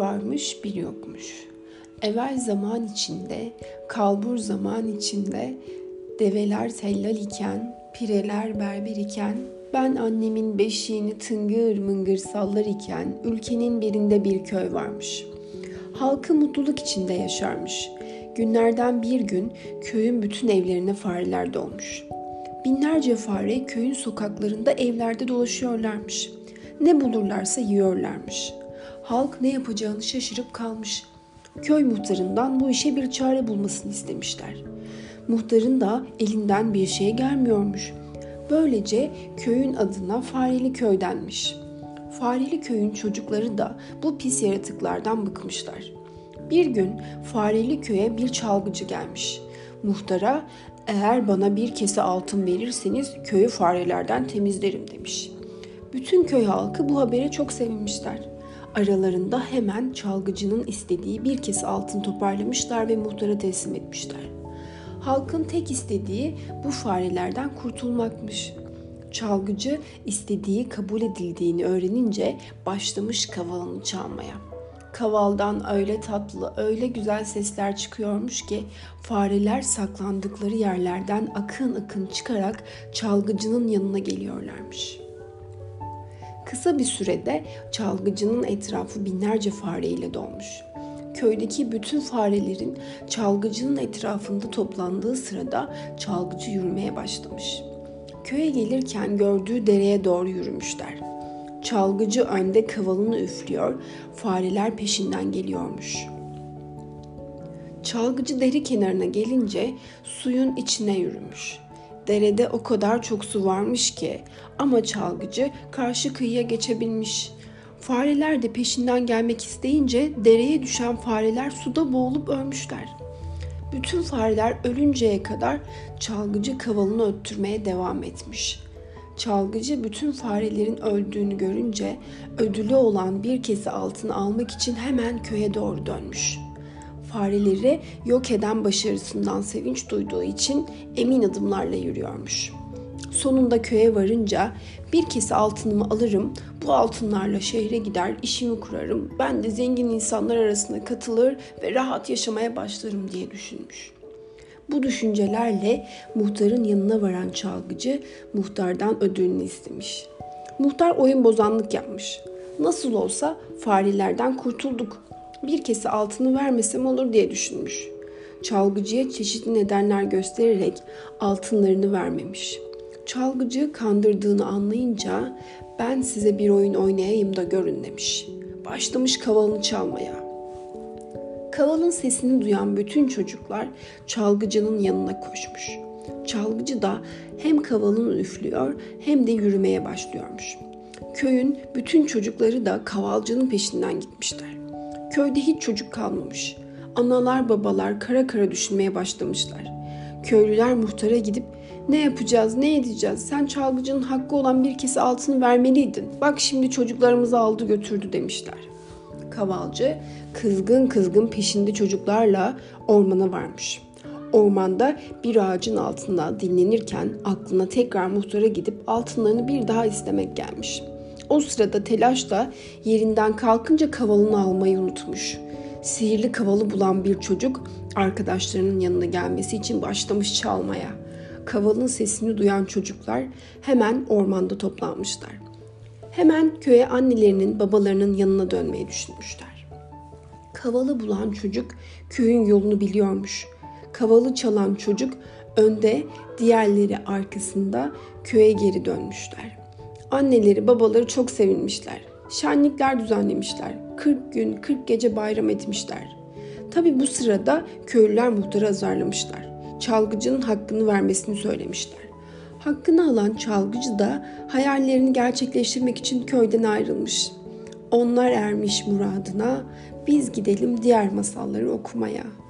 varmış bir yokmuş. Evvel zaman içinde, kalbur zaman içinde, develer tellal iken, pireler berber iken, ben annemin beşiğini tıngır mıngır sallar iken ülkenin birinde bir köy varmış. Halkı mutluluk içinde yaşarmış. Günlerden bir gün köyün bütün evlerine fareler dolmuş. Binlerce fare köyün sokaklarında evlerde dolaşıyorlarmış. Ne bulurlarsa yiyorlarmış. Halk ne yapacağını şaşırıp kalmış. Köy muhtarından bu işe bir çare bulmasını istemişler. Muhtarın da elinden bir şey gelmiyormuş. Böylece köyün adına Fareli Köy denmiş. Fareli Köy'ün çocukları da bu pis yaratıklardan bıkmışlar. Bir gün Fareli Köy'e bir çalgıcı gelmiş. Muhtara eğer bana bir kese altın verirseniz köyü farelerden temizlerim demiş. Bütün köy halkı bu habere çok sevinmişler. Aralarında hemen çalgıcının istediği bir kese altın toparlamışlar ve muhtara teslim etmişler. Halkın tek istediği bu farelerden kurtulmakmış. Çalgıcı istediği kabul edildiğini öğrenince başlamış kavalını çalmaya. Kavaldan öyle tatlı, öyle güzel sesler çıkıyormuş ki fareler saklandıkları yerlerden akın akın çıkarak çalgıcının yanına geliyorlarmış.'' Kısa bir sürede çalgıcının etrafı binlerce fareyle dolmuş. Köydeki bütün farelerin çalgıcının etrafında toplandığı sırada çalgıcı yürümeye başlamış. Köye gelirken gördüğü dereye doğru yürümüşler. Çalgıcı önde kavalını üflüyor, fareler peşinden geliyormuş. Çalgıcı deri kenarına gelince suyun içine yürümüş. Derede o kadar çok su varmış ki ama çalgıcı karşı kıyıya geçebilmiş. Fareler de peşinden gelmek isteyince dereye düşen fareler suda boğulup ölmüşler. Bütün fareler ölünceye kadar çalgıcı kavalını öttürmeye devam etmiş. Çalgıcı bütün farelerin öldüğünü görünce ödülü olan bir kese altını almak için hemen köye doğru dönmüş.'' Fareleri yok eden başarısından sevinç duyduğu için emin adımlarla yürüyormuş. Sonunda köye varınca bir kese altınımı alırım, bu altınlarla şehre gider, işimi kurarım, ben de zengin insanlar arasına katılır ve rahat yaşamaya başlarım diye düşünmüş. Bu düşüncelerle muhtarın yanına varan çalgıcı muhtardan ödülünü istemiş. Muhtar oyun bozanlık yapmış. Nasıl olsa farelerden kurtulduk bir kese altını vermesem olur diye düşünmüş. Çalgıcıya çeşitli nedenler göstererek altınlarını vermemiş. Çalgıcı kandırdığını anlayınca ben size bir oyun oynayayım da görün demiş. Başlamış kavalını çalmaya. Kavalın sesini duyan bütün çocuklar çalgıcının yanına koşmuş. Çalgıcı da hem kavalını üflüyor hem de yürümeye başlıyormuş. Köyün bütün çocukları da kavalcının peşinden gitmişler. Köyde hiç çocuk kalmamış. Analar babalar kara kara düşünmeye başlamışlar. Köylüler muhtara gidip ne yapacağız, ne edeceğiz? Sen çalgıcının hakkı olan bir kese altını vermeliydin. Bak şimdi çocuklarımızı aldı götürdü demişler. Kavalcı kızgın kızgın peşinde çocuklarla ormana varmış. Ormanda bir ağacın altında dinlenirken aklına tekrar muhtara gidip altınlarını bir daha istemek gelmiş.'' O sırada telaşla yerinden kalkınca kavalını almayı unutmuş. Sihirli kavalı bulan bir çocuk arkadaşlarının yanına gelmesi için başlamış çalmaya. Kavalın sesini duyan çocuklar hemen ormanda toplanmışlar. Hemen köye annelerinin babalarının yanına dönmeyi düşünmüşler. Kavalı bulan çocuk köyün yolunu biliyormuş. Kavalı çalan çocuk önde, diğerleri arkasında köye geri dönmüşler. Anneleri, babaları çok sevinmişler. Şenlikler düzenlemişler. 40 gün, 40 gece bayram etmişler. Tabi bu sırada köylüler muhtarı azarlamışlar. Çalgıcının hakkını vermesini söylemişler. Hakkını alan çalgıcı da hayallerini gerçekleştirmek için köyden ayrılmış. Onlar ermiş muradına, biz gidelim diğer masalları okumaya.''